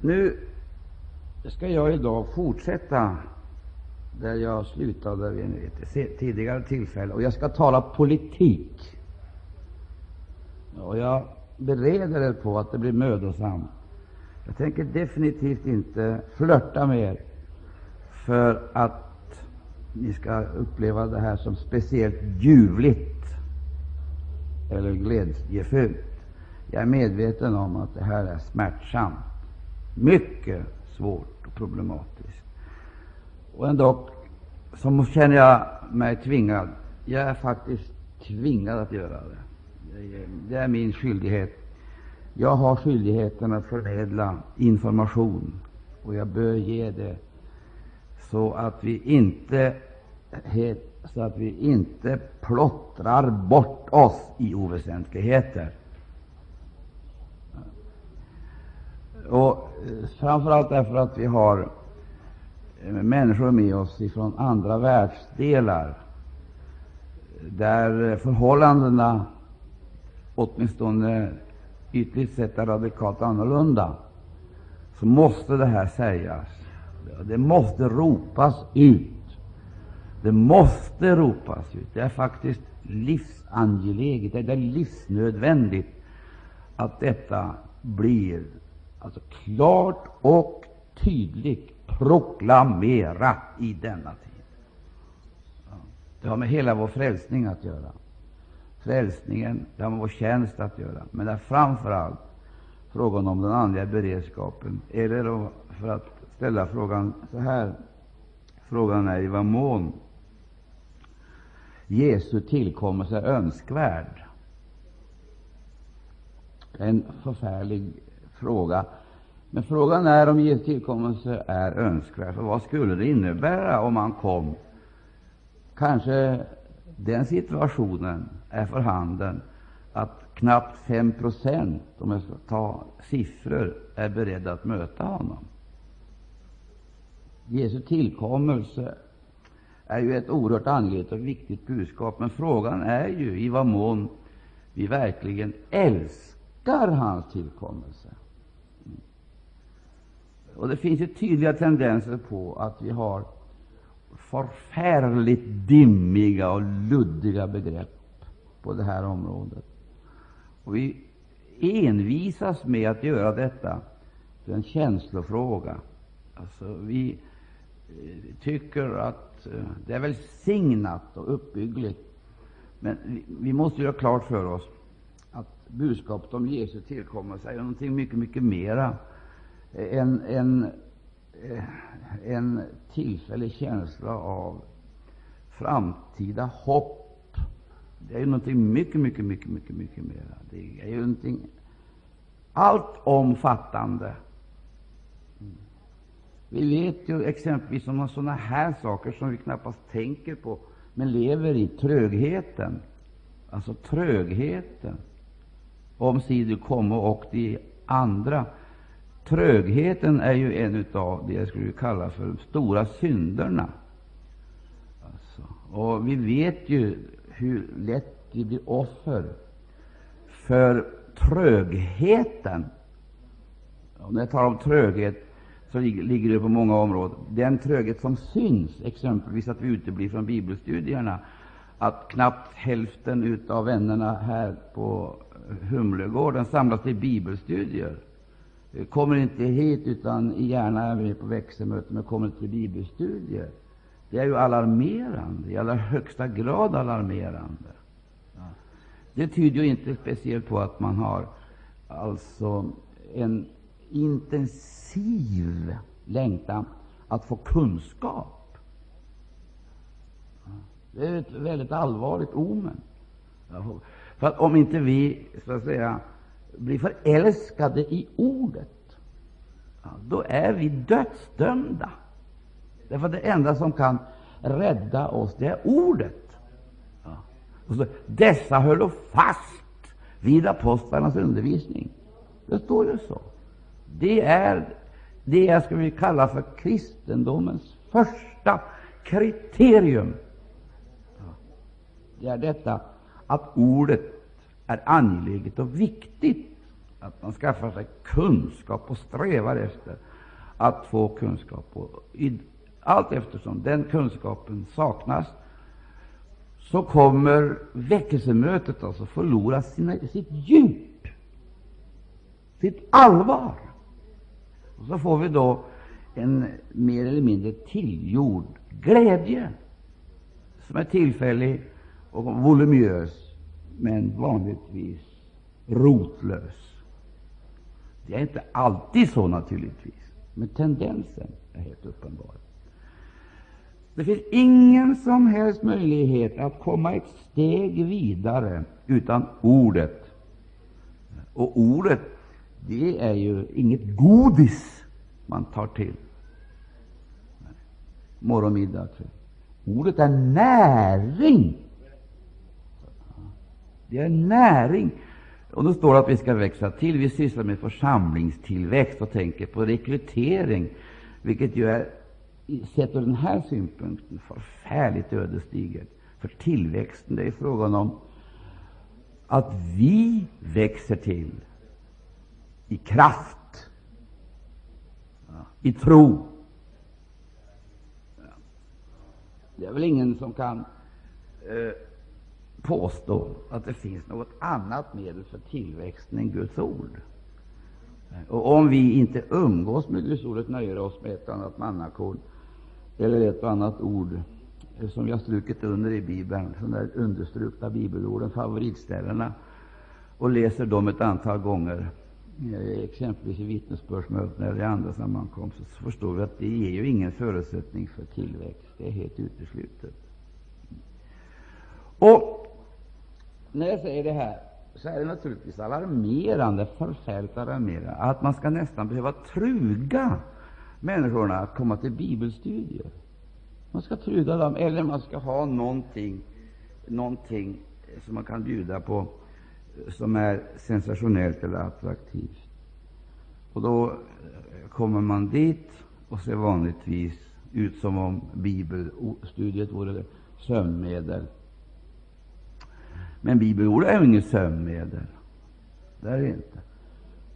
Nu ska jag idag fortsätta där jag slutade vid ett tidigare tillfälle, och jag ska tala politik. Och jag bereder er på att det blir mödosamt. Jag tänker definitivt inte flörta med er för att ni ska uppleva det här som speciellt ljuvligt eller glädjefyllt. Jag är medveten om att det här är smärtsamt, mycket svårt och problematiskt. Och ändå så känner jag mig tvingad. Jag är faktiskt tvingad att göra det. Det är min skyldighet. Jag har skyldigheten att förmedla information, och jag bör ge det så att vi inte så att vi inte plottrar bort oss i oväsentligheter. Och eh, framförallt därför att vi har eh, människor med oss från andra världsdelar, där förhållandena åtminstone ytligt sett är radikalt annorlunda, så måste det här sägas. Det måste ropas ut. Det måste ropas ut. Det är faktiskt livsangeläget, det är livsnödvändigt att detta blir alltså klart och tydligt proklamerat i denna tid. Det har med hela vår frälsning att göra. Frälsningen det har med vår tjänst att göra, men det är framför allt frågan om den andliga beredskapen. Eller för att ställa frågan så här, frågan är i vad mån Jesu tillkommelse är önskvärd. En förfärlig fråga. Men frågan är om Jesu tillkommelse är önskvärd. För vad skulle det innebära om han kom? Kanske den situationen är för handen att knappt 5 procent, om jag ska ta siffror, är beredda att möta honom. Jesu tillkommelse är ju ett oerhört angeläget och viktigt budskap, men frågan är ju i vad mån vi verkligen älskar hans tillkommelse. Och Det finns ju tydliga tendenser på att vi har förfärligt dimmiga och luddiga begrepp på det här området. Och vi envisas med att göra detta till en känslofråga. Alltså, vi eh, tycker att eh, det är välsignat och uppbyggligt, men vi, vi måste göra klart för oss att budskapet om Jesu tillkommelse är någonting mycket, mycket mera en, en, eh, en tillfällig känsla av framtida hopp. Det är ju någonting mycket, mycket, mycket, mycket, mycket mera. Det är ju någonting allt omfattande. Vi vet ju exempelvis om sådana här saker som vi knappast tänker på, men lever i trögheten. Alltså trögheten. Omsider komma och de andra Trögheten är ju en av det jag skulle kalla för de stora synderna. Alltså, och vi vet ju hur lätt vi blir offer för trögheten. Och när jag talar om tröghet så ligger det på många områden. Den tröghet som syns, exempelvis att vi uteblir från bibelstudierna, att knappt hälften av vännerna här på Humlegården samlas till bibelstudier kommer inte hit utan gärna är med på växelmöten, men kommer till bibelstudier. Det är ju alarmerande, i allra högsta grad alarmerande. Det tyder ju inte speciellt på att man har alltså en intensiv längtan att få kunskap. Det är ett väldigt allvarligt omen. För att om inte vi så att säga blir förälskade i Ordet, ja, då är vi dödsdömda. Därför det enda som kan rädda oss, det är Ordet. Ja. Och så, Dessa höll fast vid apostlarnas undervisning. Det står ju så. Det är det jag skulle vilja kalla för kristendomens första kriterium. Det är detta att ordet är angeläget och viktigt att man skaffar sig kunskap och strävar efter att få kunskap. Och i, allt eftersom den kunskapen saknas, så kommer väckelsemötet alltså förlora sina, sitt djup, sitt allvar. Och så får vi då en mer eller mindre tillgjord glädje som är tillfällig och voluminös, men vanligtvis rotlös. Det är inte alltid så naturligtvis, men tendensen är helt uppenbar. Det finns ingen som helst möjlighet att komma ett steg vidare utan ordet. Och ordet, det är ju inget godis man tar till morgon, middag, kväll. Ordet är näring. Det är näring. Och då står det att vi ska växa till. Vi sysslar med församlingstillväxt och tänker på rekrytering, vilket ju är, sett ur den här synpunkten, förfärligt ödesdigert. För tillväxten, det är frågan om att vi växer till i kraft, i tro. Det är väl ingen som kan eh, påstå att det finns något annat medel för tillväxten än Guds ord. Och om vi inte umgås med Guds ord, nöjer oss med ett annat mannakorn eller ett och annat ord som vi har strukit under i Bibeln, de där understrukna bibelorden, favoritställena, och läser dem ett antal gånger, eh, exempelvis i vittnesbördsmöten eller i andra sammankomster, så förstår vi att det ger ju ingen förutsättning för tillväxt. Det är helt uteslutet. Och när jag säger det här så är det naturligtvis alarmerande, förfärligt alarmerande, att man ska nästan behöva truga människorna att komma till bibelstudier. Man ska truga dem, eller man ska ha någonting, någonting som man kan bjuda på som är sensationellt eller attraktivt. Och då eh, kommer man dit och ser vanligtvis ut som om bibelstudiet vore sömnmedel. Men bibelordet är ju inget sömnmedel. Det är det inte.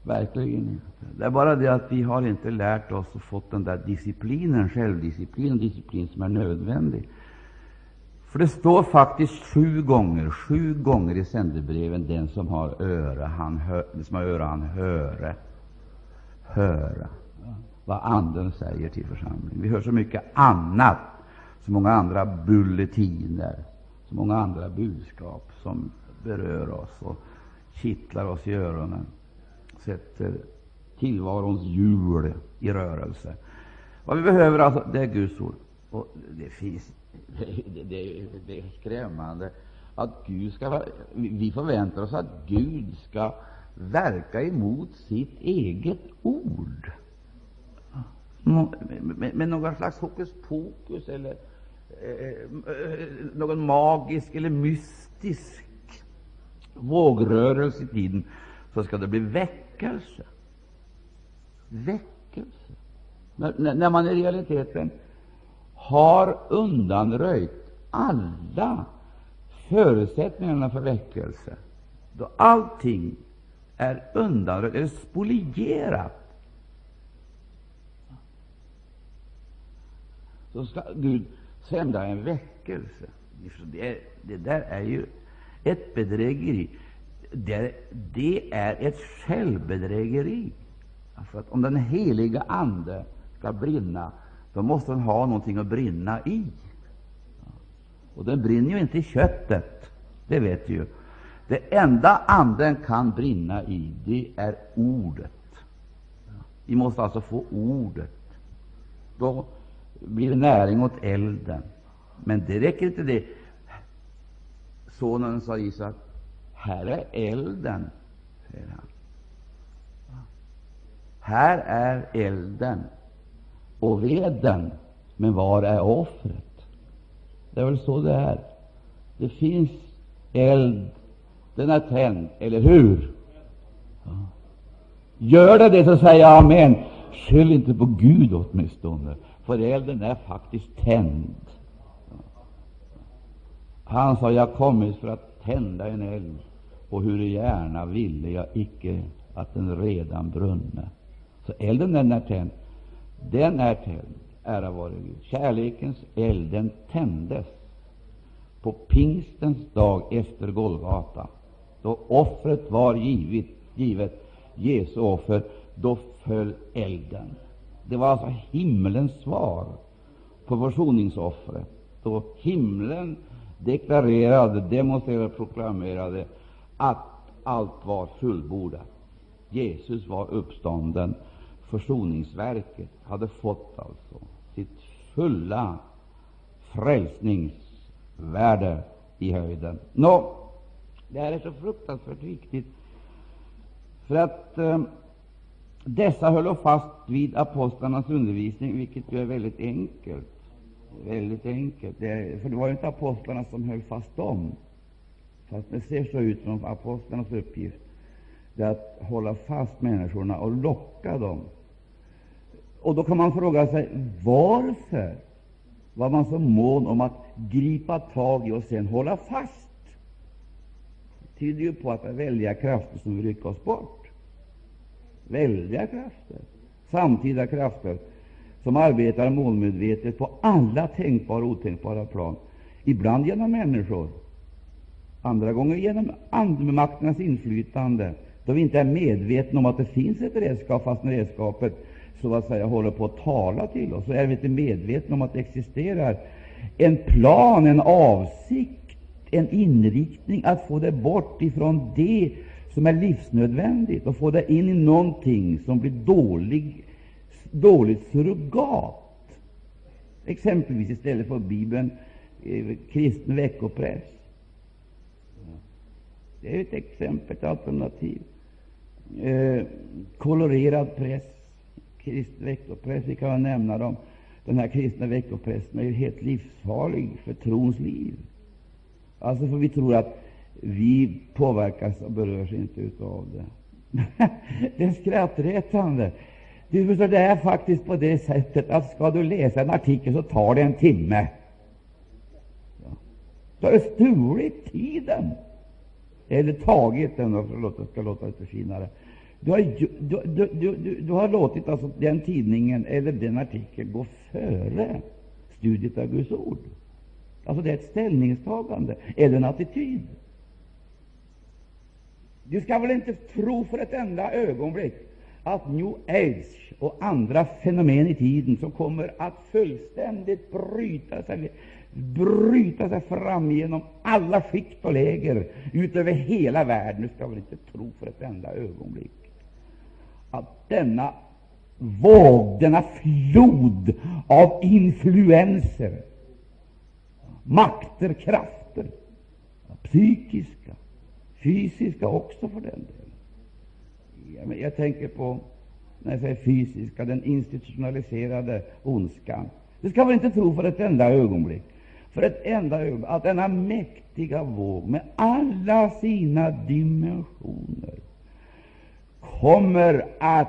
Verkligen inte. Det är bara det att vi har inte lärt oss och fått den där disciplinen, självdisciplin, disciplin som är nödvändig. För det står faktiskt sju gånger, sju gånger i sändebreven, den som har öra, han hör, den som har öra, han höre, höra vad Anden säger till församlingen. Vi hör så mycket annat, så många andra bulletiner, så många andra budskap som berör oss och kittlar oss i öronen, sätter tillvarons hjul i rörelse. Vad vi behöver alltså, det är Guds ord. Och det finns det, det, det, är skrämmande att Gud ska, vi förväntar oss att Gud ska verka emot sitt eget ord med, med någon slags hokus pokus eller Eh, eh, eh, någon magisk eller mystisk vågrörelse i tiden, så ska det bli väckelse. Väckelse. När, när man i realiteten har undanröjt alla förutsättningarna för väckelse, då allting är undanröjt, eller spolierat, så ska Gud sända en väckelse. Det, det där är ju ett bedrägeri. Det, det är ett självbedrägeri. För att om den heliga Ande ska brinna, då måste den ha någonting att brinna i. Och den brinner ju inte i köttet, det vet vi ju. Det enda Anden kan brinna i, det är Ordet. Vi måste alltså få Ordet. Då blir det näring åt elden. Men det räcker inte det. Sonen sa Isak, här är elden, säger han. Här är elden och veden, men var är offret? Det är väl så det är. Det finns eld, den är tänd, eller hur? Gör det det, så säger jag amen. Skyll inte på Gud åtminstone, för elden är faktiskt tänd. Han sa, jag kommit för att tända en eld, och hur gärna ville jag icke att den redan brunne. Så elden den är tänd. Den är tänd, ära vare Gud. Kärlekens eld, den tändes på pingstens dag efter Golgata, då offret var givet, givet Jesu offer, då föll elden. Det var alltså himlens svar på försoningsoffret, då himlen deklarerade, demonstrerade, proklamerade att allt var fullbordat. Jesus var uppstånden. Försoningsverket hade fått alltså sitt fulla frälsningsvärde i höjden. Nå, det här är så fruktansvärt viktigt, för att eh, dessa höll fast vid apostlarnas undervisning, vilket ju är väldigt enkelt. Väldigt enkelt. Det, för det var ju inte apostlarna som höll fast dem, fast det ser så ut som apostlarnas uppgift det är att hålla fast människorna och locka dem. Och Då kan man fråga sig varför var man så mån om att gripa tag i och sen hålla fast. Det tyder ju på att det är väldiga krafter som vill rycka oss bort. Väldiga krafter, samtida krafter, som arbetar målmedvetet på alla tänkbara och otänkbara plan. Ibland genom människor, andra gånger genom andemakternas inflytande, då vi inte är medvetna om att det finns ett redskap, fast redskapet så att säga håller på att tala till oss, så är vi inte medvetna om att det existerar en plan, en avsikt, en inriktning att få det bort ifrån det som är livsnödvändigt och få det in i någonting som blir dålig, dåligt surrogat. Exempelvis istället för Bibeln eh, kristen veckopress. Det är ett exempel, ett alternativ eh, kolorerad press, kristen veckopress. Vi kan nämna dem. Den här kristna veckopressen är ju helt livsfarlig för trons liv. Alltså, för vi tror att vi påverkas och berörs inte av det. det är skrattretande. Du förstår, det är faktiskt på det sättet att ska du läsa en artikel så tar det en timme. Du har stulit tiden, eller tagit den, och förlåt, ska låta lite finare. Du har, du, du, du, du har låtit alltså den tidningen eller den artikeln gå före studiet av Guds ord. Alltså det är ett ställningstagande eller en attityd. Du skall väl inte tro för ett enda ögonblick att New Age och andra fenomen i tiden som kommer att fullständigt bryta sig, bryta sig fram genom alla skikt och läger utöver hela världen. Du ska väl inte tro för ett enda ögonblick att denna våg, denna flod av influenser, makter, krafter, psykiska, fysiska också för den delen. Jag tänker på, när jag säger fysiska, den institutionaliserade ondskan. Det ska man inte tro för ett enda ögonblick, för ett enda ögonblick, att denna mäktiga våg med alla sina dimensioner kommer att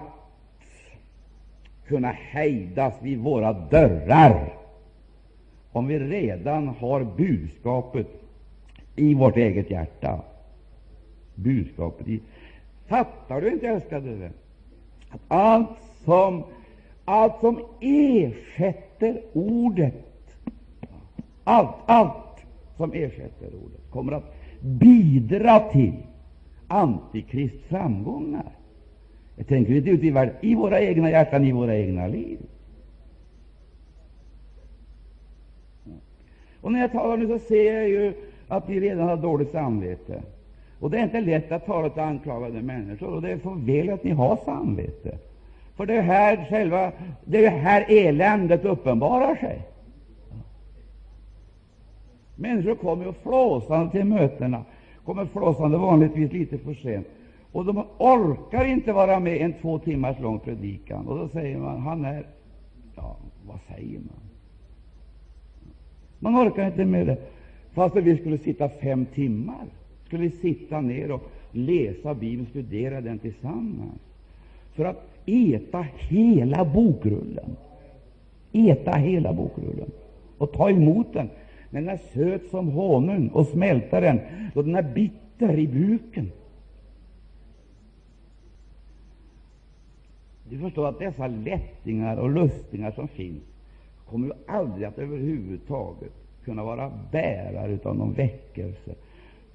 kunna hejdas vid våra dörrar, om vi redan har budskapet i vårt eget hjärta. Budskapet i Fattar du inte, älskade vän, att allt som, allt som ersätter ordet, allt, allt som ersätter ordet, kommer att bidra till Antikrists framgångar. Jag tänker inte ut i världen, i våra egna hjärtan, i våra egna liv. Och när jag talar nu så ser jag ju att vi redan har dåligt samvete. Och det är inte lätt att tala till anklagade människor, och det är för väl att ni har samvete. För det är här själva, det är här eländet uppenbarar sig. Människor kommer ju flåsande till mötena, kommer flåsande vanligtvis lite för sent och de orkar inte vara med en två timmars lång predikan. Och då säger man, han är Ja, vad säger man? Man orkar inte med det. Fast vi skulle sitta fem timmar, skulle vi sitta ner och läsa Bibeln, studera den tillsammans, för att äta hela bokrullen. Äta hela bokrullen och ta emot den. Den är söt som honung och smälta den, då den är bitter i buken. Du förstår att dessa lättingar och lustningar som finns kommer ju aldrig att överhuvudtaget kunna vara bärare av någon väckelse.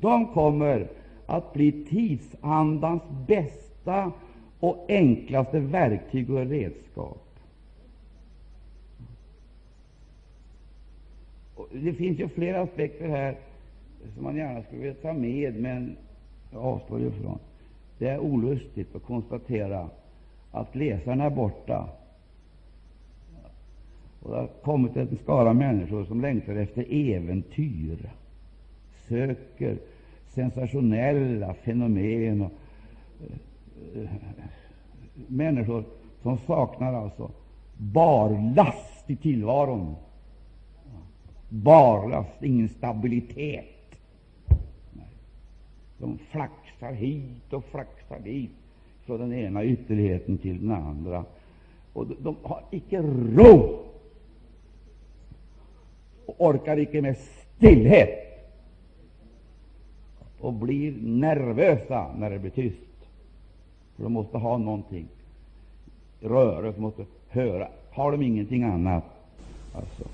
De kommer att bli tidsandans bästa och enklaste verktyg och redskap. Och det finns ju flera aspekter här som man gärna skulle vilja ta med, men jag avstår ifrån. Det är olustigt att konstatera att läsaren är borta. Och det har kommit en skara människor som längtar efter äventyr, söker sensationella fenomen. Och, äh, människor som saknar alltså barlast i tillvaron. Barlast, ingen stabilitet. De flaxar hit och flaxar dit, från den ena ytterligheten till den andra. Och de, de har icke ro och orkar icke med stillhet och blir nervösa när det blir tyst. För de måste ha någonting rörelse, måste höra. Har de ingenting annat alltså,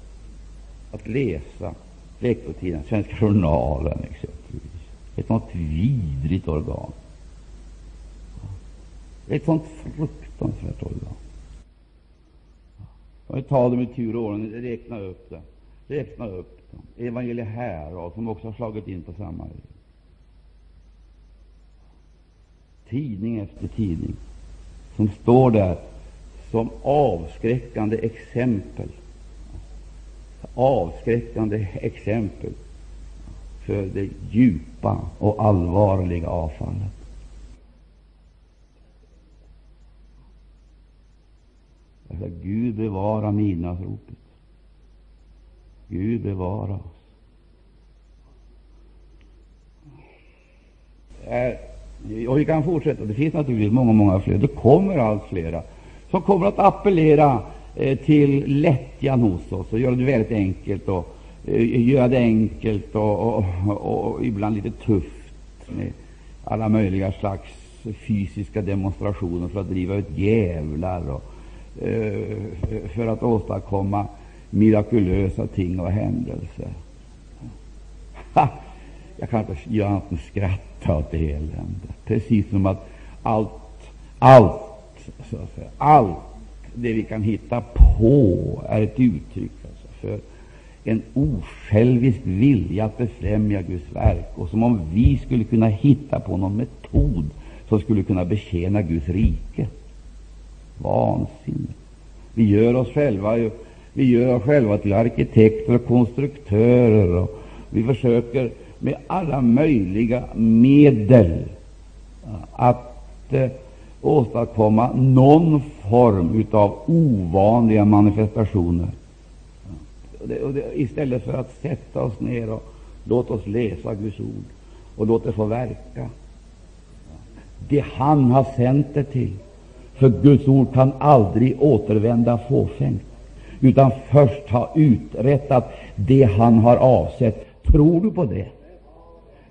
att läsa veckotidningen, Svenska Journalen exempelvis, ett sånt vidrigt organ, ett sånt fruktansvärt organ. Kan vi ta dem i tur och ordning, räkna upp dem. Räkna upp dem. Evangelie Härad, som också har slagit in på samma vis. Tidning efter tidning som står där som avskräckande exempel. Avskräckande exempel för det djupa och allvarliga avfallet. Därför Gud bevara midnattsropet. Gud bevara oss. Och vi kan fortsätta. Det finns naturligtvis många, många fler. Det kommer allt flera som kommer att appellera eh, till lättjan hos oss och göra det väldigt enkelt och eh, göra det enkelt och, och, och, och, ibland lite tufft med alla möjliga slags fysiska demonstrationer för att driva ut djävlar och eh, för att åstadkomma mirakulösa ting och händelser. Ha! Jag kan inte göra annat än skratta åt det elände. Precis som att allt, allt, så att säga, allt det vi kan hitta på är ett uttryck alltså, för en osjälvisk vilja att befrämja Guds verk, och som om vi skulle kunna hitta på någon metod som skulle kunna betjäna Guds rike. Vansinne. Vi gör oss själva, vi gör oss själva till arkitekter och konstruktörer, och vi försöker med alla möjliga medel att eh, åstadkomma någon form av ovanliga manifestationer. Och det, och det, istället för att sätta oss ner och låta oss läsa Guds ord och låta det få verka. Det han har sänt det till. För Guds ord kan aldrig återvända fåfängt, utan först ha uträttat det han har avsett. Tror du på det?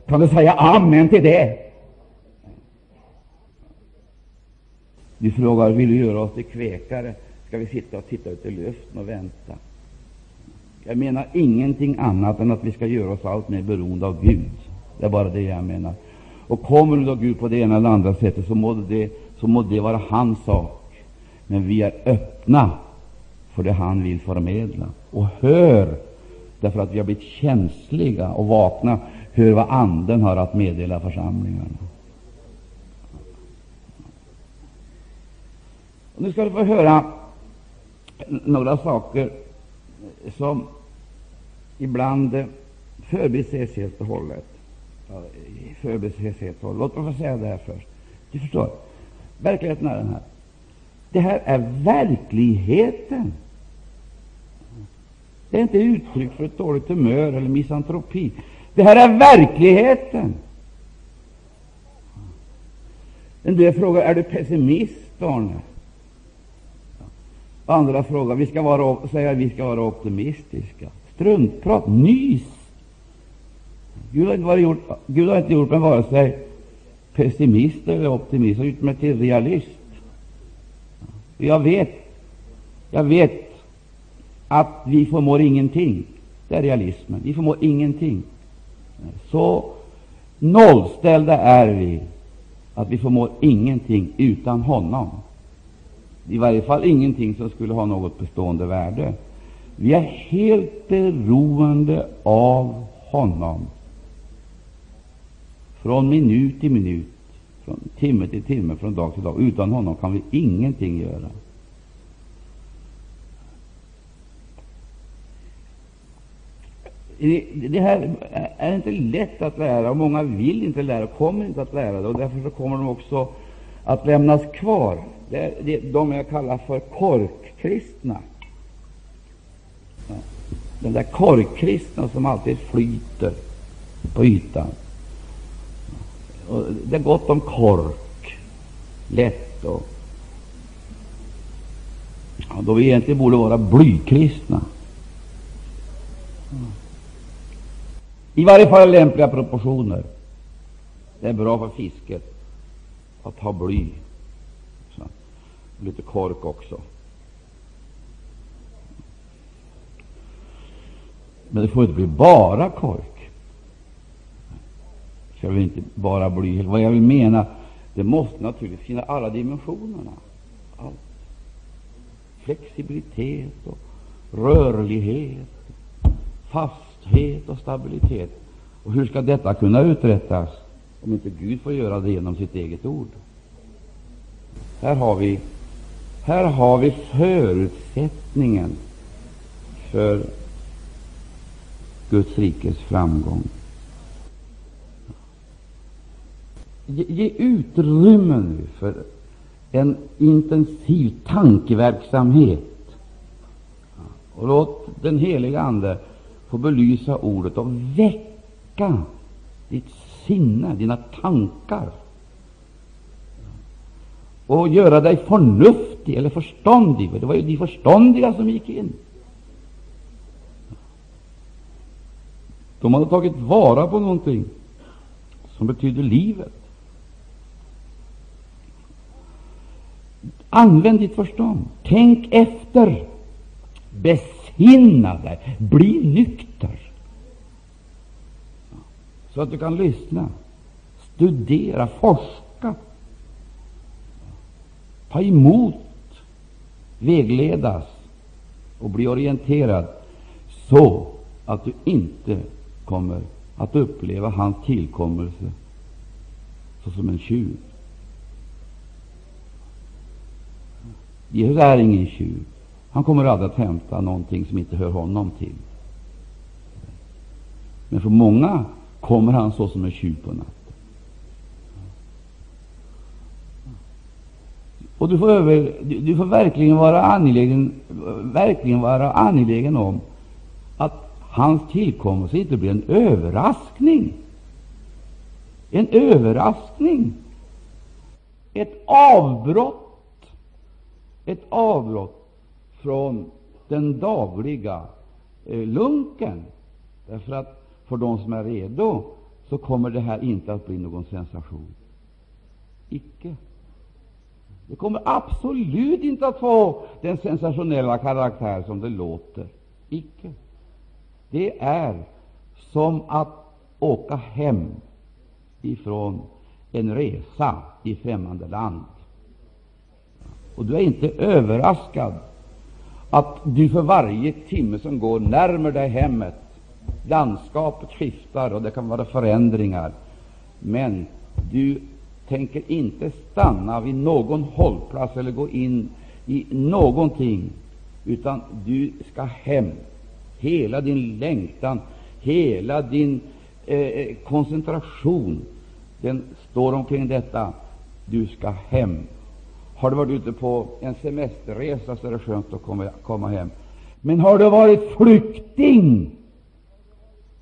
Kan du säga amen till det? Du frågar, vill du göra oss till kvekare? Ska vi sitta och titta ut i luften och vänta? Jag menar ingenting annat än att vi ska göra oss allt mer beroende av Gud. Det är bara det jag menar. Och kommer du då Gud på det ena eller andra sättet, så må det, så må det vara hans sak. Men vi är öppna för det han vill förmedla. Och hör, därför att vi har blivit känsliga och vakna, hör vad Anden har att meddela församlingarna. Och nu ska du få höra några saker som ibland förbises helt och hållet. Förbises helt och hållet. Låt mig få säga det här först. Du förstår, verkligheten är den här. Det här är verkligheten. Det är inte uttryck för ett dåligt humör eller misantropi. Det här är verkligheten. En del frågar är du pessimist, Arne? Andra frågar vi ska vara, säger vi ska vara optimistiska. Struntprat, nys! Gud har inte, varit gjort, Gud har inte gjort mig vare sig pessimist eller optimist, han har gjort mig till realist. Jag vet, jag vet att vi förmår ingenting. Det är realismen. Vi förmår ingenting. Så nollställda är vi att vi förmår ingenting utan honom. I varje fall ingenting som skulle ha något bestående värde. Vi är helt beroende av honom från minut till minut, från timme till timme, från dag till dag. Utan honom kan vi ingenting göra. Det här är inte lätt att lära, och många vill inte lära och kommer inte att lära det. och Därför så kommer de också att lämnas kvar. Det är de jag kallar för korkkristna. De där korkkristna som alltid flyter på ytan. Och det är gott om kork, lätt och och då vi egentligen borde vara blykristna. I varje fall lämpliga proportioner. Det är bra för fisket att ha bly. Så, lite kork också. Men det får inte bli bara kork. Så jag vill inte bara bly. Vad jag vill mena, det måste naturligtvis finnas alla dimensionerna. Allt. Flexibilitet och rörlighet, fasthet och stabilitet. Och hur ska detta kunna uträttas om inte Gud får göra det genom sitt eget ord? Här har vi, här har vi förutsättningen för Guds rikes framgång. Ge, ge utrymme nu för en intensiv tankeverksamhet och låt den heliga Ande få belysa ordet och väcka ditt sinne, dina tankar och göra dig förnuftig eller förståndig. Det var ju de förståndiga som gick in. De hade tagit vara på någonting som betyder livet. Använd ditt förstånd. Tänk efter. Besinna dig. Bli nykter. Så att du kan lyssna, studera, forska, ta emot, vägledas och bli orienterad så att du inte kommer att uppleva hans tillkommelse såsom en tjuv. Jesus är ingen tjuv. Han kommer aldrig att hämta någonting som inte hör honom till. Men för många kommer han såsom en tjuv på natten. Och du får, över, du, du får verkligen, vara angelägen, verkligen vara angelägen om att hans tillkommelse inte blir en överraskning. En överraskning. Ett avbrott. Ett avbrott från den dagliga eh, lunken. Därför att för de som är redo så kommer det här inte att bli någon sensation. Icke. Det kommer absolut inte att få den sensationella karaktär som det låter. Icke. Det är som att åka hem ifrån en resa i främmande land. Och du är inte överraskad att du för varje timme som går närmar dig hemmet. Landskapet skiftar och det kan vara förändringar, men du tänker inte stanna vid någon hållplats eller gå in i någonting, utan du ska hem hela din längtan, hela din eh, eh koncentration, den står omkring detta. Du ska hem. Har du varit ute på en semesterresa så är det skönt att komma, hem. Men har du varit flykting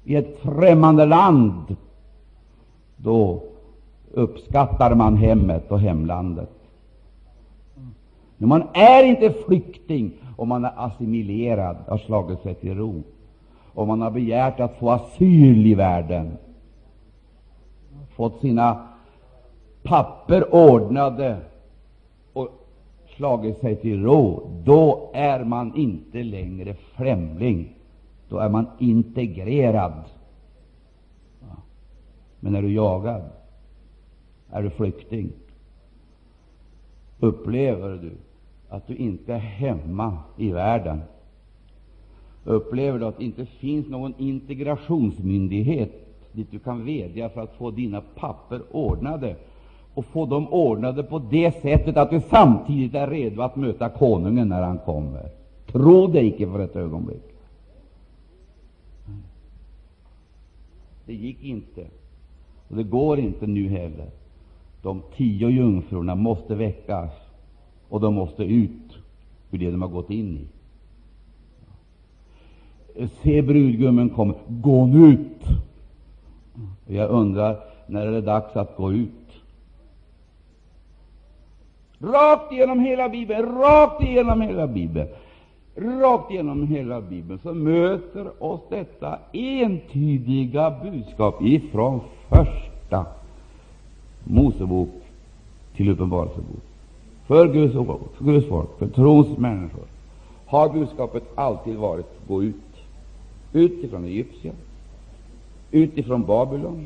i ett främmande land, då uppskattar man hemmet och hemlandet. Men man är inte flykting om man är assimilerad, har slagit sig till ro, om man har begärt att få asyl i världen, fått sina papper ordnade slagit sig till ro, då är man inte längre främling. Då är man integrerad. Men är du jagad? Är du flykting? Upplever du att du inte är hemma i världen? Upplever du att det inte finns någon integrationsmyndighet dit du kan vädja för att få dina papper ordnade och få dem ordnade på det sättet att du samtidigt är redo att möta konungen när han kommer? Tro det icke för ett ögonblick. Det gick inte, och det går inte nu heller. De tio jungfrurna måste väckas, och de måste ut ur det de har gått in i. Se, brudgummen kommer. Gå nu ut! Jag undrar, när är det dags att gå ut? Rakt igenom hela Bibeln, rakt igenom hela Bibeln, rakt igenom hela Bibeln så möter oss detta entydiga budskap ifrån första Mosebok till Uppenbarelsebok. För Guds, för Guds folk, för trons människor, har budskapet alltid varit gå ut. Ut ifrån Egypten, ut ifrån Babylon,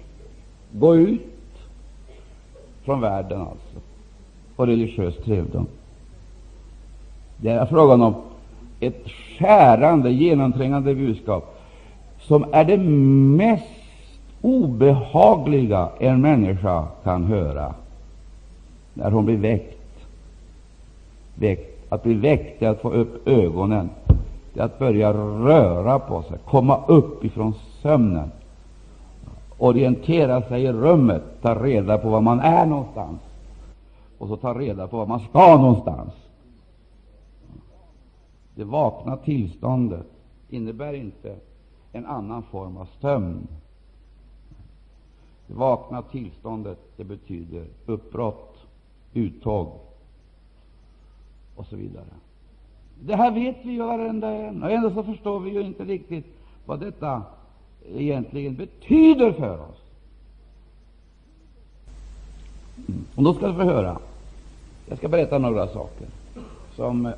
gå ut från världen alltså, och religiös trevdom. Det är frågan om ett skärande, genomträngande budskap som är det mest obehagliga en människa kan höra när hon blir väckt. väckt. Att bli väckt är att få upp ögonen, det är att börja röra på sig, komma upp ifrån sömnen, orientera sig i rummet, ta reda på var man är någonstans och så ta reda på var man ska någonstans. Det vakna tillståndet innebär inte en annan form av sömn. Det vakna tillståndet det betyder uppbrott, uttåg och så vidare. Det här vet vi ju varenda en, och ändå så förstår vi ju inte riktigt vad detta egentligen betyder för oss. Och då ska du få höra. Jag ska berätta några saker som eh,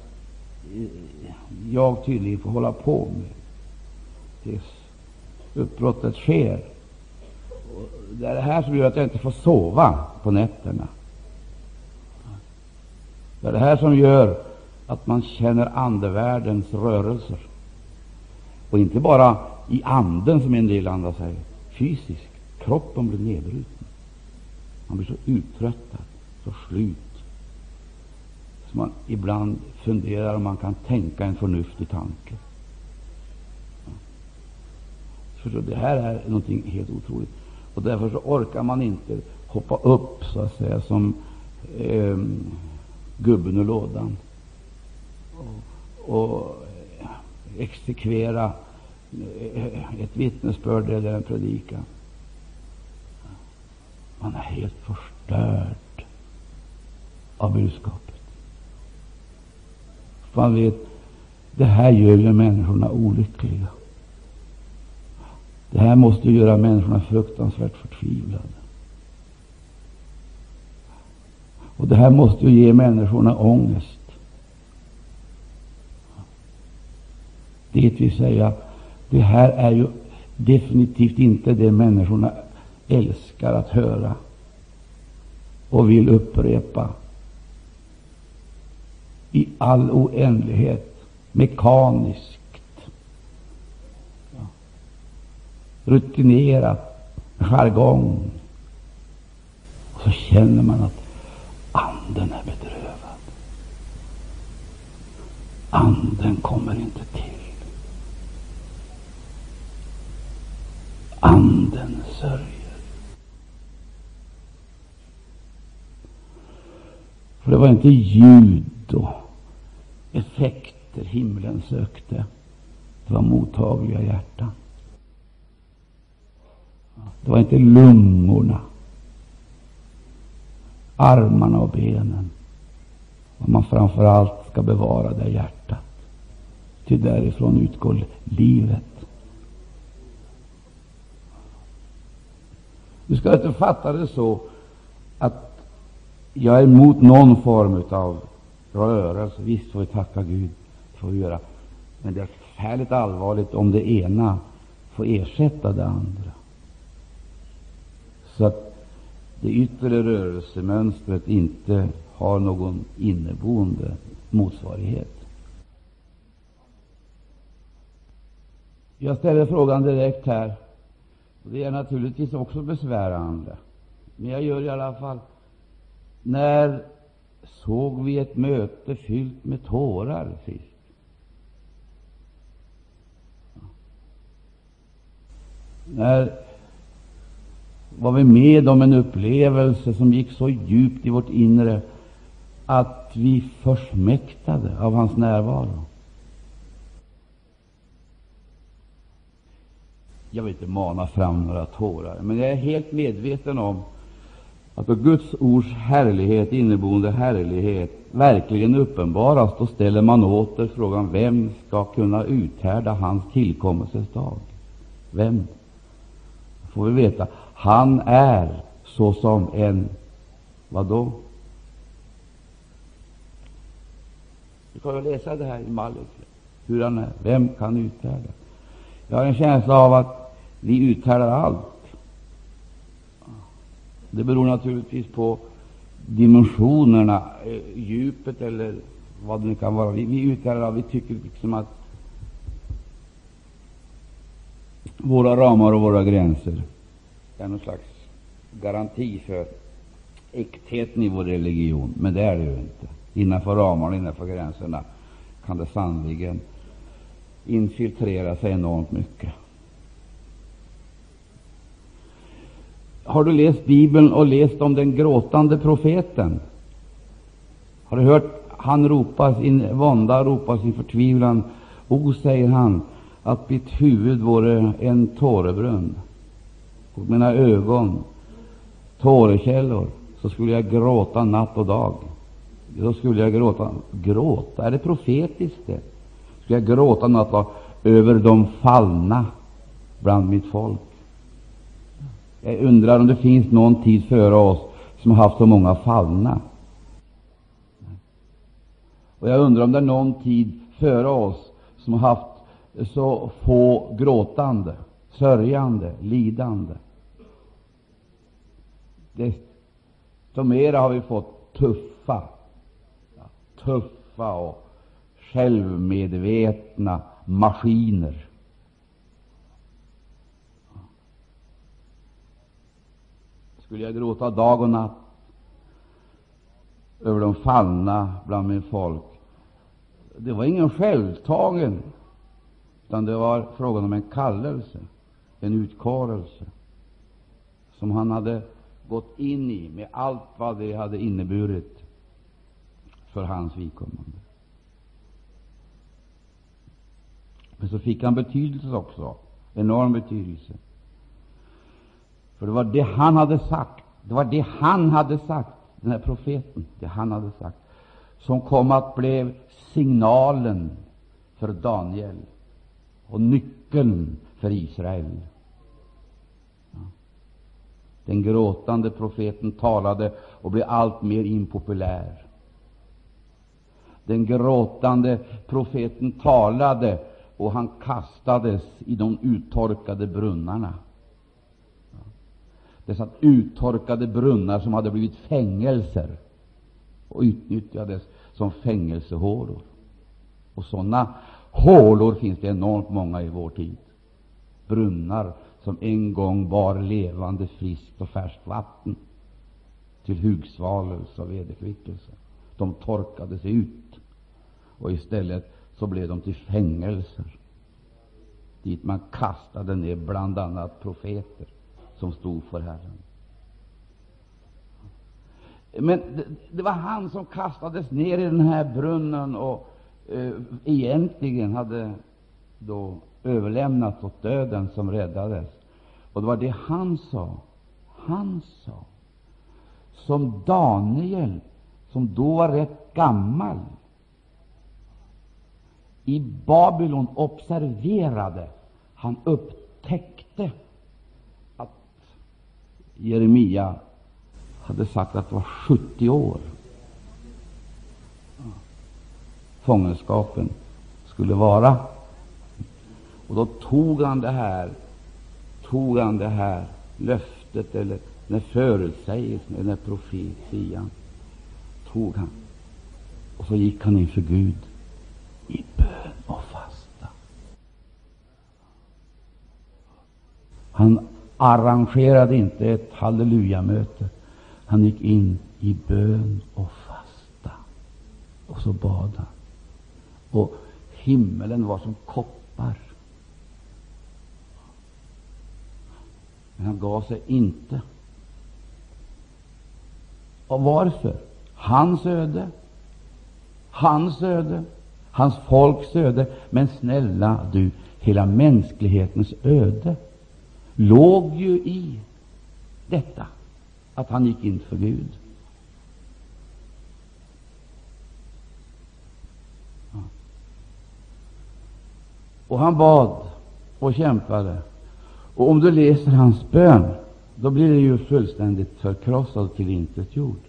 jag tydligen får hålla på med tills uppbrottet sker. Det är det här som gör att jag inte får sova på nätterna. Det är det här som gör att man känner andevärldens rörelser. Och inte bara i anden, som en del andra säger, fysiskt. Kroppen blir nedbruten. Man blir så uttröttad, så slut, så man ibland funderar om man kan tänka en förnuftig tanke. Förstår, det här är någonting helt otroligt. Och därför så orkar man inte hoppa upp, så att säga, som eh, gubben ur lådan och eh, exekvera eh, ett vittnesbörd eller en predikan. Man är helt förstörd av budskapet. Man vet, det här gör ju människorna olyckliga. Det här måste göra människorna fruktansvärt förtvivlade. Och det här måste ju ge människorna ångest. Det vill säga, det här är ju definitivt inte det människorna älskar att höra och vill upprepa i all oändlighet, mekaniskt, rutinerat, jargong. Och så känner man att anden är bedrövad. Anden kommer inte till. Anden sörjer. För det var inte ljud och effekter himlen sökte. Det var mottagliga hjärtan. Det var inte lungorna, armarna och benen. Vad man framför allt ska bevara det hjärtat. Ty därifrån utgår livet. Du ska inte fatta det så att jag är emot någon form av rörelse. Visst får vi tacka Gud, för att göra. Men det är förfärligt allvarligt om det ena får ersätta det andra. Så att det yttre rörelsemönstret inte har någon inneboende motsvarighet. Jag ställer frågan direkt här. Det är naturligtvis också besvärande, men jag gör i alla fall. När såg vi ett möte fyllt med tårar sist? När var vi med om en upplevelse som gick så djupt i vårt inre att vi försmäktade av hans närvaro? Jag vill inte mana fram några tårar, men jag är helt medveten om att då Guds ords härlighet, inneboende härlighet, verkligen uppenbaras, då ställer man åter frågan vem skall kunna uthärda hans tillkommelses dag? Vem? får vi veta. Han är såsom en vad då? Vi kan ju läsa det här i Malek, hur han är. Vem kan uthärda? Jag har en känsla av att vi uthärdar allt. Det beror naturligtvis på dimensionerna, eh, djupet eller vad det nu kan vara. Vi, vi uttalar, Vi tycker liksom att våra ramar och våra gränser är någon slags garanti för äktheten i vår religion, men det är det ju inte. Innanför ramarna, innanför gränserna kan det sannerligen infiltrera sig enormt mycket. Har du läst Bibeln och läst om den gråtande profeten? Har du hört han ropa sin vånda, ropa sin förtvivlan? O, säger han, att mitt huvud vore en tårebrunn och mina ögon tårekällor, så skulle jag gråta natt och dag. Då skulle jag gråta. Gråta? Är det profetiskt det? Skulle jag gråta natt och dag över de fallna bland mitt folk? Jag undrar om det finns någon tid före oss som har haft så många fallna. Och jag undrar om det är någon tid före oss som har haft så få gråtande, sörjande, lidande. Desto mera har vi fått tuffa, tuffa och självmedvetna maskiner. Skulle jag gråta dag och natt över de fallna bland min folk? Det var ingen självtagen, utan det var frågan om en kallelse, en utkarelse som han hade gått in i med allt vad det hade inneburit för hans vidkommande. Men så fick han betydelse också, enorm betydelse. För det var det han hade sagt, det var det han hade sagt, den här profeten, det han hade sagt, som kom att bli signalen för Daniel och nyckeln för Israel. Den gråtande profeten talade och blev allt mer impopulär. Den gråtande profeten talade och han kastades i de uttorkade brunnarna. Dessa uttorkade brunnar som hade blivit fängelser och utnyttjades som fängelsehålor. Och sådana hålor finns det enormt många i vår tid. Brunnar som en gång bar levande, friskt och färskt vatten till hugsvalelse och vederkvickelse. De torkades ut, och istället så blev de till fängelser dit man kastade ner bl.a. profeter som stod för Herren. Men det, det, var han som kastades ner i den här brunnen och eh, egentligen hade då överlämnats åt döden som räddades. Och det var det han sa. Han sa, som Daniel, som då var rätt gammal, i Babylon observerade. Han upptäckte Jeremia hade sagt att det var 70 år. fångenskapen skulle vara. Och då tog han det här, tog han det här löftet eller den förutsägelsen eller den profetian, tog han och så gick han inför Gud i bön och fasta. Han arrangerade inte ett hallelujamöte. Han gick in i bön och fasta. Och så bad han. Och himmelen var som koppar. Men han gav sig inte. Och varför? Hans öde. Hans öde. Hans folks öde. Men snälla du, hela mänsklighetens öde låg ju i detta att han gick in för Gud. Och han bad och kämpade. Och om du läser hans bön, då blir det ju fullständigt förkrossad och tillintetgjord.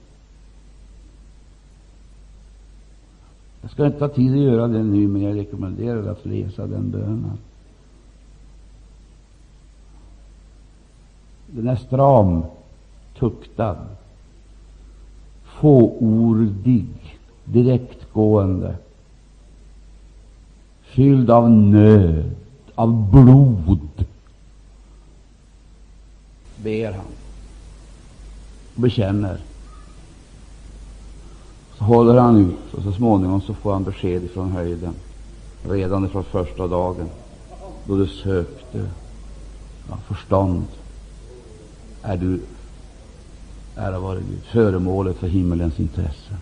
Jag ska inte ta tid att göra det nu, men jag rekommenderar att läsa den bönen. Den är stram, tuktad, fåordig, direktgående, fylld av nöd, av blod, ber han. Och bekänner. Så håller han ut och så småningom så får han besked från höjden. Redan från första dagen då du sökte ja, förstånd är du, ära vare Gud, föremålet för himmelens intresse.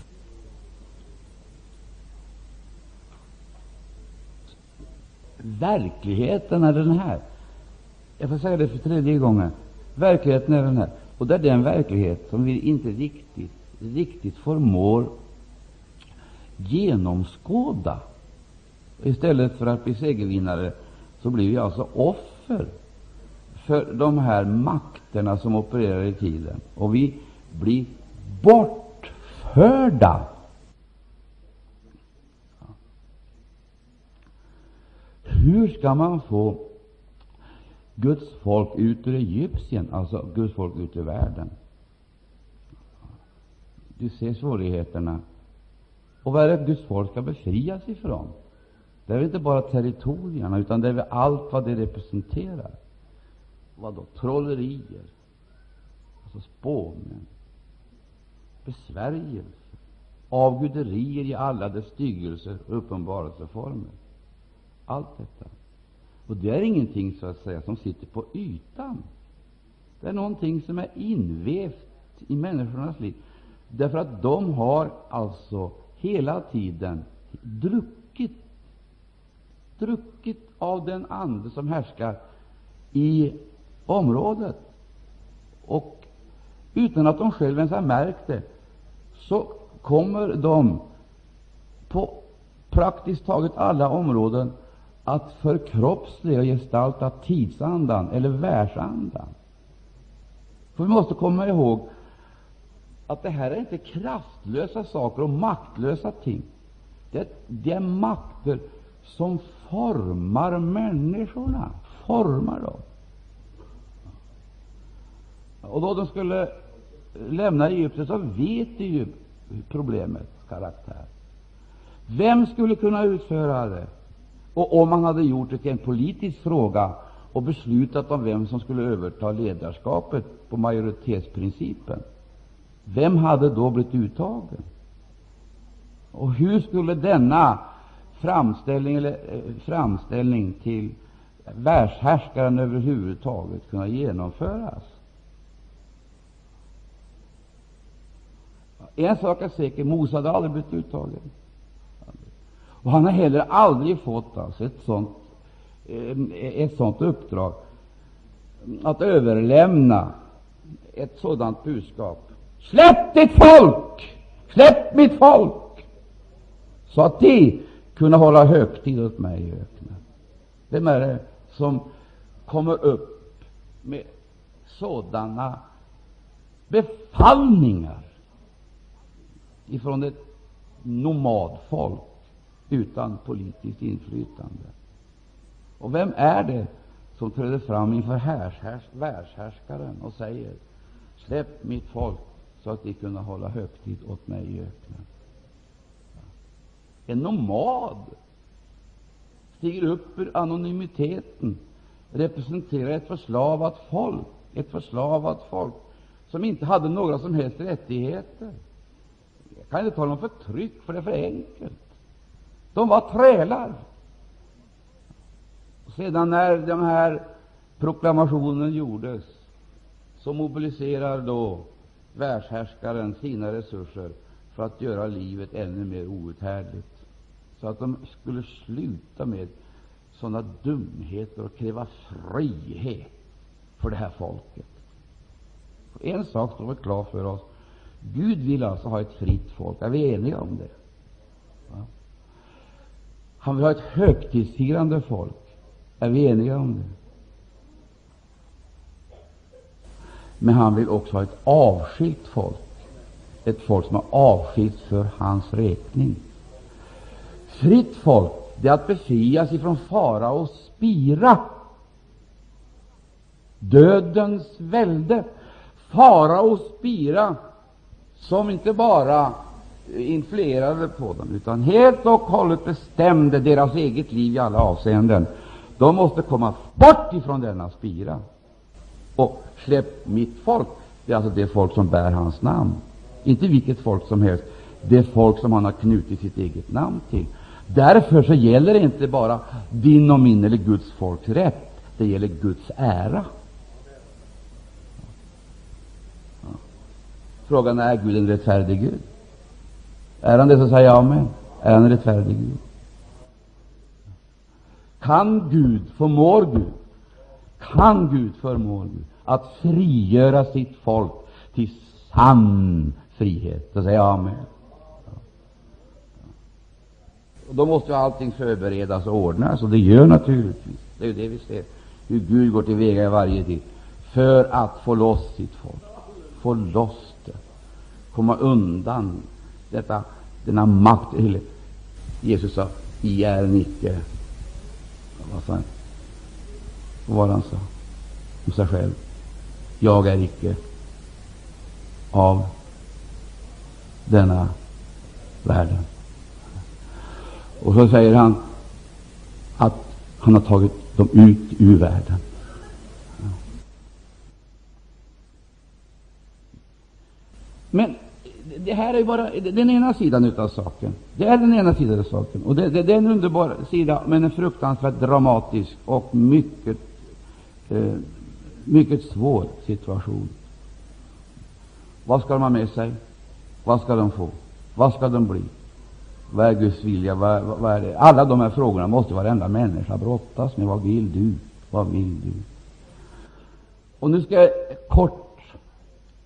Verkligheten är den här. Jag får säga det för tredje gången. Verkligheten är den här. Och det är den verklighet som vi inte riktigt, riktigt förmår genomskåda. Istället för att bli segervinnare så blir vi alltså offer för de här krafterna som opererar i tiden. Och vi blir bortförda. Hur skall man få Guds folk ut ur Egypten, alltså Guds folk ut ur världen? Du ser svårigheterna. Och vad är det Guds folk ska befrias ifrån? Det är inte bara territorierna, utan det är allt vad det representerar vad då? Trollerier, alltså spåmän, besvärjelser, avguderier i alla dess styggelser och uppenbarelseformer. Allt detta. Och det är ingenting så att säga som sitter på ytan. Det är någonting som är invävt i människornas liv, därför att de har alltså hela tiden druckit, druckit av den ande som härskar i området. Och utan att de själva ens har märkt det, så kommer de på praktiskt taget alla områden att förkroppsliga och gestalta tidsandan eller världsandan. För vi måste komma ihåg att det här är inte kraftlösa saker och maktlösa ting. Det, det är makter som formar människorna, formar dem. Och då de skulle lämna Egypten så vet de ju problemets karaktär. Vem skulle kunna utföra det? Och om man hade gjort det till en politisk fråga och beslutat om vem som skulle överta ledarskapet på majoritetsprincipen, vem hade då blivit uttagen? Och hur skulle denna framställning, eller, eh, framställning till världshärskaren överhuvudtaget kunna genomföras? En sak är säker, Mose hade aldrig blivit uttagen. Och han har heller aldrig fått alltså ett, sånt, eh, ett sånt uppdrag att överlämna ett sådant budskap. Släpp ditt folk! Släpp mitt folk! Så att de kunde hålla högtid åt mig i öknen. Vem är det som kommer upp med sådana befallningar ifrån ett nomadfolk utan politiskt inflytande. Och vem är det som träder fram inför världshärskaren och säger Släpp mitt folk så att de kunna hålla högtid åt mig i öknen. En nomad stiger upp ur anonymiteten, representerar ett förslavat folk, ett förslavat folk som inte hade några som helst rättigheter. Jag kan inte tala om förtryck, för det är för enkelt. De var trälar. Sedan när den här proklamationen gjordes, så mobiliserar då världshärskaren sina resurser för att göra livet ännu mer outhärdligt, så att de skulle sluta med sådana dumheter och kräva frihet för det här folket. En sak står väl klar för oss. Gud vill alltså ha ett fritt folk. Är vi eniga om det? Ja. Han vill ha ett högtidsfirande folk. Är vi eniga om det? Men han vill också ha ett avskilt folk, ett folk som är avskilt för hans räkning. Fritt folk, det är att befrias ifrån fara och spira, dödens välde. Fara och spira som inte bara eh, influerade på dem, utan helt och hållet bestämde deras eget liv i alla avseenden. De måste komma bort ifrån denna spira. Och släpp mitt folk, det är alltså det folk som bär hans namn. Inte vilket folk som helst, det folk som han har knutit sitt eget namn till. Därför så gäller det inte bara din och min eller Guds folks rätt, det gäller Guds ära. Frågan är, är Gud en rättfärdig Gud? Är han det, så säger jag amen. Är han en rättfärdig Gud? Kan Gud, förmår Gud, kan Gud, förmår Gud att frigöra sitt folk till sann frihet? Så säger jag amen. Och då måste allting förberedas och ordnas, och det gör naturligtvis. Det är ju det vi ser, hur Gud går till väga i varje tid för att få loss sitt folk, få loss komma undan detta, denna makt. Jesus sa, I är icke vad sa han? Vad var han sa om sig själv? Jag är icke av denna världen. Och så säger han att han har tagit dem ut ur världen. Men det här är bara den ena sidan av saken. Det är den ena sidan av saken. Och det, det, det är en underbar sida, men en fruktansvärt dramatisk och mycket, eh, mycket svår situation. Vad ska de ha med sig? Vad ska de få? Vad ska de bli? Vad är Guds vilja? Vad, vad, vad är det? Alla de här frågorna måste varenda människa brottas med. Vad vill du? Vad vill du? Och nu ska jag kort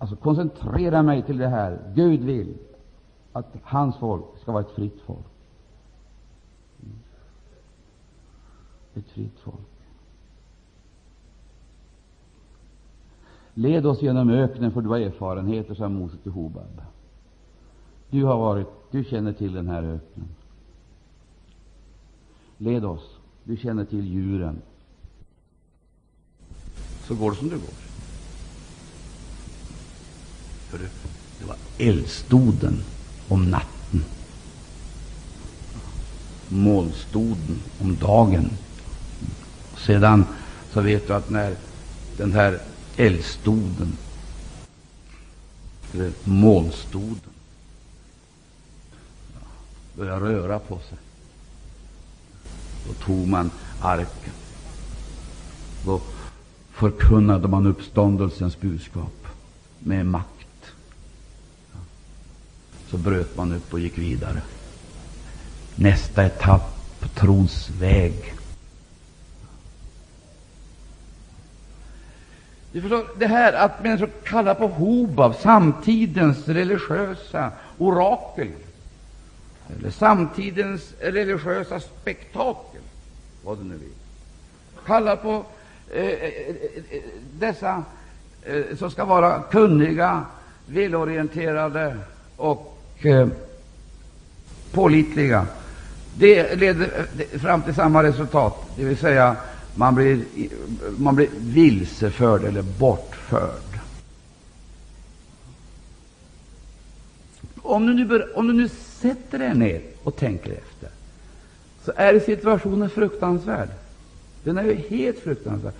alltså koncentrera mig till det här. Gud vill att hans folk ska vara ett fritt folk. Ett fritt folk. Led oss genom öknen, för du har erfarenheter, sa Mose till Hobab. Du har varit, du känner till den här öknen. Led oss, du känner till djuren. Så går det som det går. För det var eldstoden om natten, molnstoden om dagen. Sedan så vet du att när den här eldstoden, eller molnstoden, började röra på sig, då tog man arken. Då förkunnade man uppståndelsens budskap med makt så bröt man upp och gick vidare. Nästa etapp på trons väg. Du förstår, det här att människor kallar på Hobab, samtidens religiösa orakel, eller samtidens religiösa spektakel, vad det nu vill. Kallar på eh, eh, eh, eh, dessa eh, som ska vara kunniga, välorienterade och Eh, pålitliga Det leder eh, fram till samma resultat, det vill säga man blir, man blir vilseförd eller bortförd. Om du, nu, om du nu sätter dig ner och tänker efter, så är situationen fruktansvärd. Den är ju helt fruktansvärd.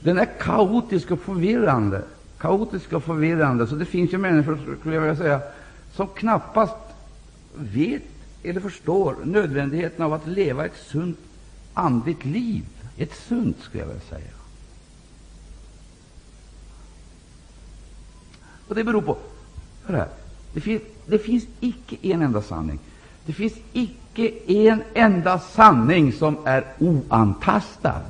Den är kaotisk och förvirrande. Kaotisk och förvirrande. Så det finns ju människor, skulle jag vilja säga, som knappast vet eller förstår nödvändigheten av att leva ett sunt andligt liv. Ett sunt, skulle jag vilja säga. Och det beror på hör här, det, finns, det finns icke en enda sanning. Det finns icke en enda sanning som är oantastad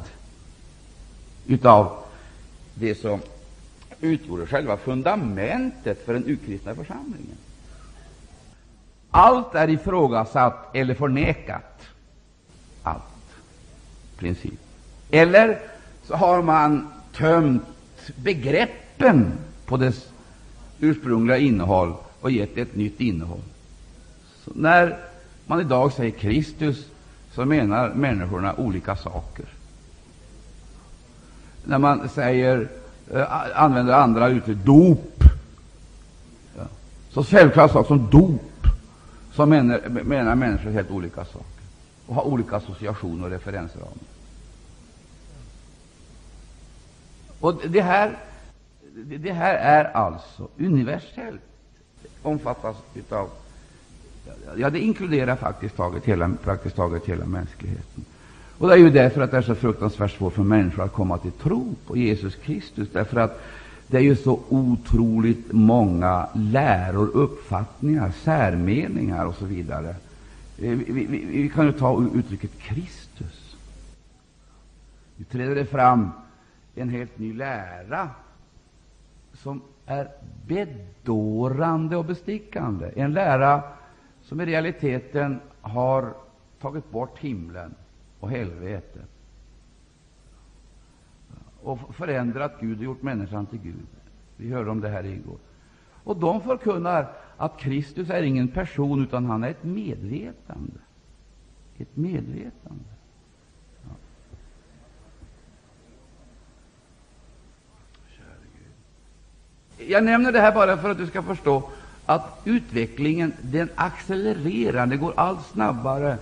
utav det som utgjorde själva fundamentet för den urkristna församlingen. Allt är ifrågasatt eller förnekat. Allt. Princip. Eller så har man tömt begreppen på dess ursprungliga innehåll och gett ett nytt innehåll. Så när man idag säger Kristus, så menar människorna olika saker. När man säger, eh, använder andra uttryck, dop, ja. så självklart sak som dop, så menar, menar människor helt olika saker och har olika associationer och referensramar. Och det här, det här är alltså universellt omfattas av Ja, det inkluderar faktiskt taget hela, praktiskt taget hela mänskligheten. Och Det är ju därför att det är så fruktansvärt svårt för människor att komma till tro på Jesus Kristus. Därför att det är ju så otroligt många läror, uppfattningar, särmeningar och så vidare. Eh, vi, vi, vi, vi kan ju ta uttrycket Kristus. Nu träder det fram en helt ny lära som är bedårande och bestickande. En lära som i realiteten har tagit bort himlen och helvetet och förändrat Gud och gjort människan till Gud. Vi hörde om det här igår. Och de förkunnar att Kristus är ingen person, utan han är ett medvetande. Ett medvetande. Ja. Jag nämner det här bara för att du ska förstå att utvecklingen den accelererar, det går allt snabbare.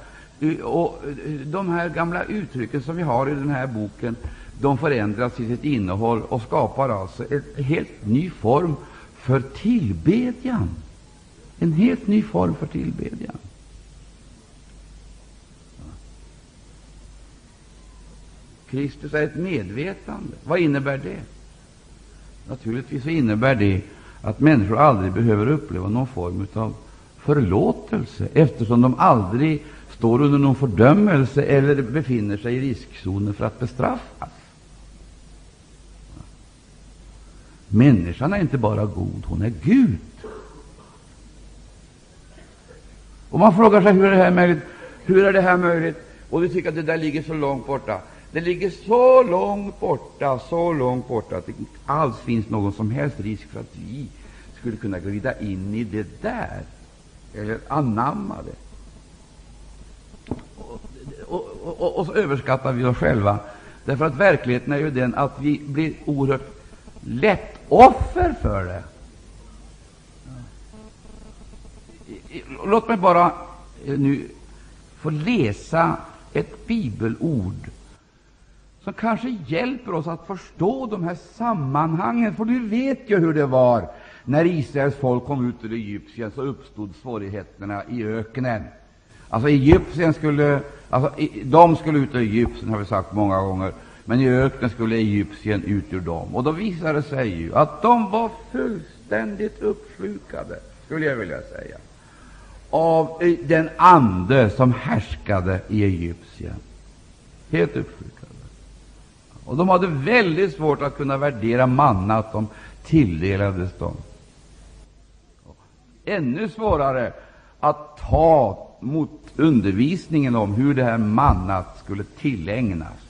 Och eh, De här gamla uttrycken som vi har i den här boken de förändras i sitt innehåll och skapar alltså en helt ny form för tillbedjan. En helt ny form för tillbedjan. Kristus är ett medvetande. Vad innebär det? Naturligtvis innebär det att människor aldrig behöver uppleva någon form av förlåtelse, eftersom de aldrig står under någon fördömelse eller befinner sig i riskzonen för att bestraffas. Människan är inte bara god, hon är Gud. Och Man frågar sig hur är det här möjligt? Hur är det här möjligt? Och du tycker att det där ligger så långt borta. Det ligger så långt borta, så långt borta att det inte alls finns någon som helst risk för att vi skulle kunna glida in i det där eller anamma det. Och, och, och, och så överskattar vi oss själva. Därför att verkligheten är ju den att vi blir oerhört lätt offer för det. Låt mig bara eh, nu få läsa ett bibelord som kanske hjälper oss att förstå de här sammanhangen. För du vet ju hur det var när Israels folk kom ut ur Egypten, så uppstod svårigheterna i öknen. Alltså Egypten skulle, alltså, de skulle ut ur Egypten, har vi sagt många gånger, men i öknen skulle Egypten ut ur dem. Och då visade det sig ju att de var fullständigt uppslukade, skulle jag vilja säga, av den ande som härskade i Egypten. Helt uppslukade. Och de hade väldigt svårt att kunna värdera mannat de tilldelades dem. Ännu svårare att ta mot undervisningen om hur det här mannat skulle tillägnas.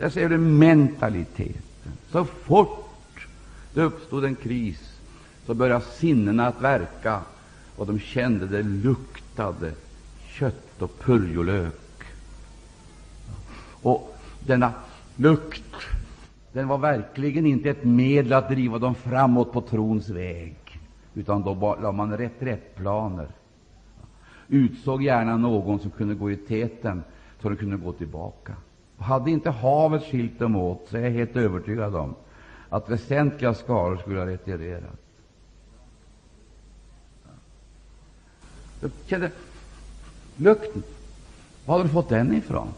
Där ser du mentaliteten. Så fort det uppstod en kris så började sinnena att verka och de kände det luktade kött och purjolök. Och denna lukt den var verkligen inte ett medel att driva dem framåt på trons väg, utan då lade man reträttplaner. Utsåg gärna någon som kunde gå i täten, så de kunde gå tillbaka. Hade inte havet skilt dem åt, så är jag helt övertygad om att väsentliga skaror skulle ha retirerat. Jag kände lukten. Var hade du fått den ifrån?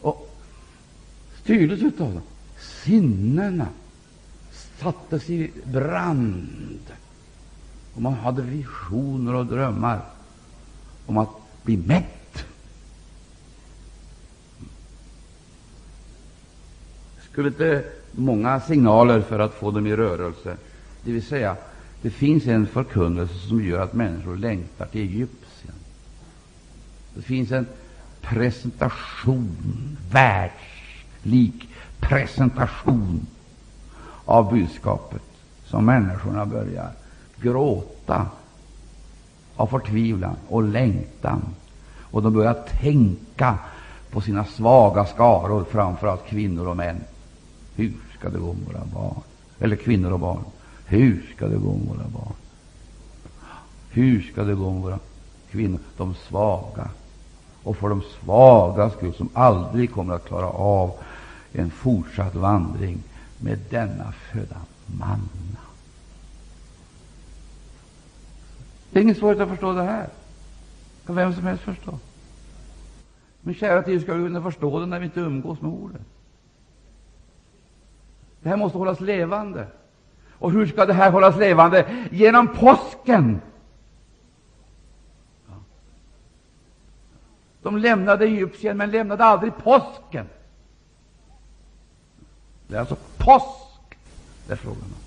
Och styrdes utav dem. Sinnena sattes i brand. Och man hade visioner och drömmar om att bli mätt. Skulle inte många signaler för att få dem i rörelse. Det vill säga, det finns en förkunnelse som gör att människor längtar till Egypten. Det finns en presentation, världslik presentation av budskapet, som människorna börjar gråta av förtvivlan och längtan. Och de börjar tänka på sina svaga skaror, framför allt kvinnor och män. Hur skall det gå med våra barn? Eller kvinnor och barn. Hur skall det gå med våra barn? Hur skall det gå med våra kvinnor, de svaga? Och för de svaga skull, som aldrig kommer att klara av en fortsatt vandring med denna föda manna. Det är ingen svårighet att förstå det här. Det kan vem som helst förstå. Men kära tid, ska vi kunna förstå det när vi inte umgås med ordet? Det här måste hållas levande. Och hur ska det här hållas levande? Genom påsken! De lämnade Egypten, men lämnade aldrig påsken. Det är alltså påsk det är frågan om.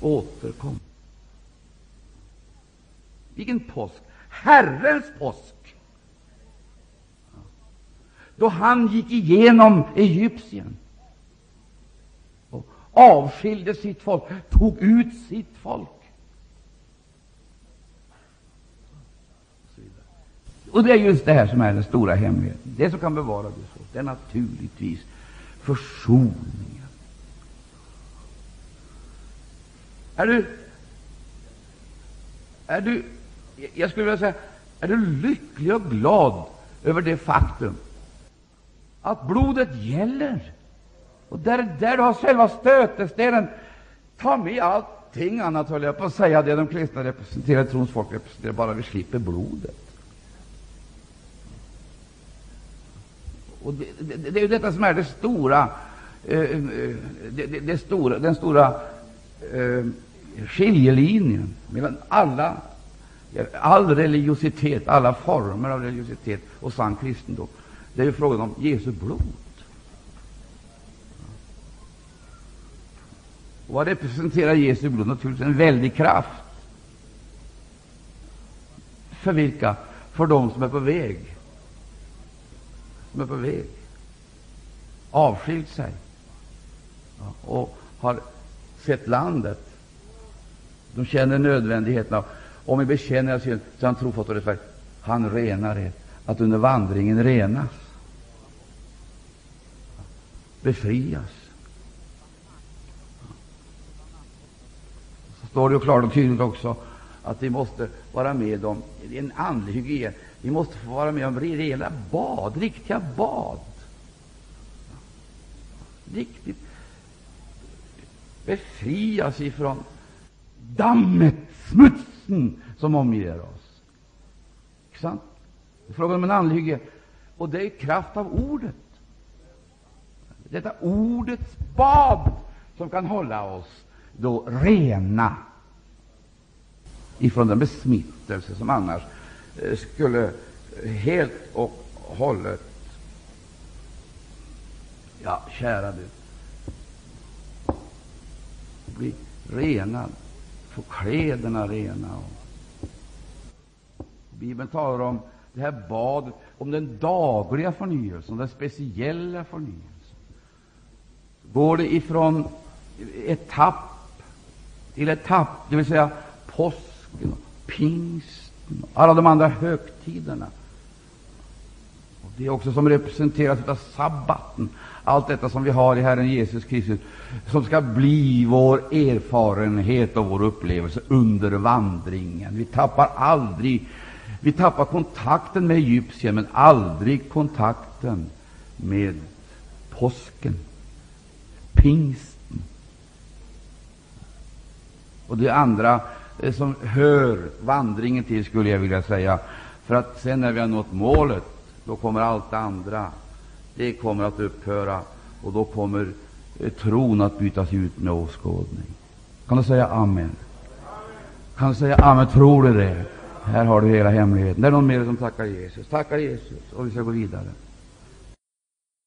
Återkom. Vilken påsk? Herrens påsk. Då han gick igenom Egypten avskilde sitt folk, tog ut sitt folk. Och det är just det här som är den stora hemligheten. Det som kan bevara det så, det är naturligtvis försoningen. Är du, är du, jag skulle vilja säga, är du lycklig och glad över det faktum att blodet gäller? Och där, där du har själva stötestenen, ta med allting annat, höll jag på att säga, det de kristna representerar, trons folk representerar, bara vi slipper blodet. Och det, det, det är ju detta som är det stora, eh, eh, det, det, stora den stora eh, skiljelinjen mellan alla, all religiositet, alla former av religiositet och sann kristendom. Det är ju frågan om Jesu blod. Vad representerar Jesu blod? Naturligtvis en väldig kraft. För vilka? För dem som är på väg som är på väg, avskilt sig och har sett landet. De känner nödvändigheten av, om vi bekänner oss så han trofast och rättfärdig, han renar er, att under vandringen renas, befrias. Står det klart och tydligt också att vi måste vara med om en andlig hygien. Vi måste få vara med om rejäla bad, riktiga bad. Riktigt befrias ifrån dammet, smutsen som omger oss. Inte sant? Det är frågan om en andlig hygien. Och det är i kraft av ordet. Detta ordets bad som kan hålla oss då rena ifrån den besmittelse som annars eh, skulle helt och hållet Ja, kära du, bli renad, få kläderna rena. Bibeln talar om det här badet, om den dagliga förnyelsen, den speciella förnyelsen. Går det ifrån etapp till etapp, det vill säga påsken, och pingsten och alla de andra högtiderna. Och det är också som representeras av sabbaten, allt detta som vi har i Herren Jesus Kristus, som ska bli vår erfarenhet och vår upplevelse under vandringen. Vi tappar aldrig vi tappar kontakten med Egypten, men aldrig kontakten med påsken, pingsten och det andra eh, som hör vandringen till, skulle jag vilja säga. För att sen när vi har nått målet, då kommer allt det andra. Det kommer att upphöra, och då kommer eh, tron att bytas ut med åskådning. Kan du säga amen? Kan du säga amen? Tror du det? Här har du hela hemligheten. Det är någon mer som tackar Jesus. Tackar Jesus, och vi ska gå vidare.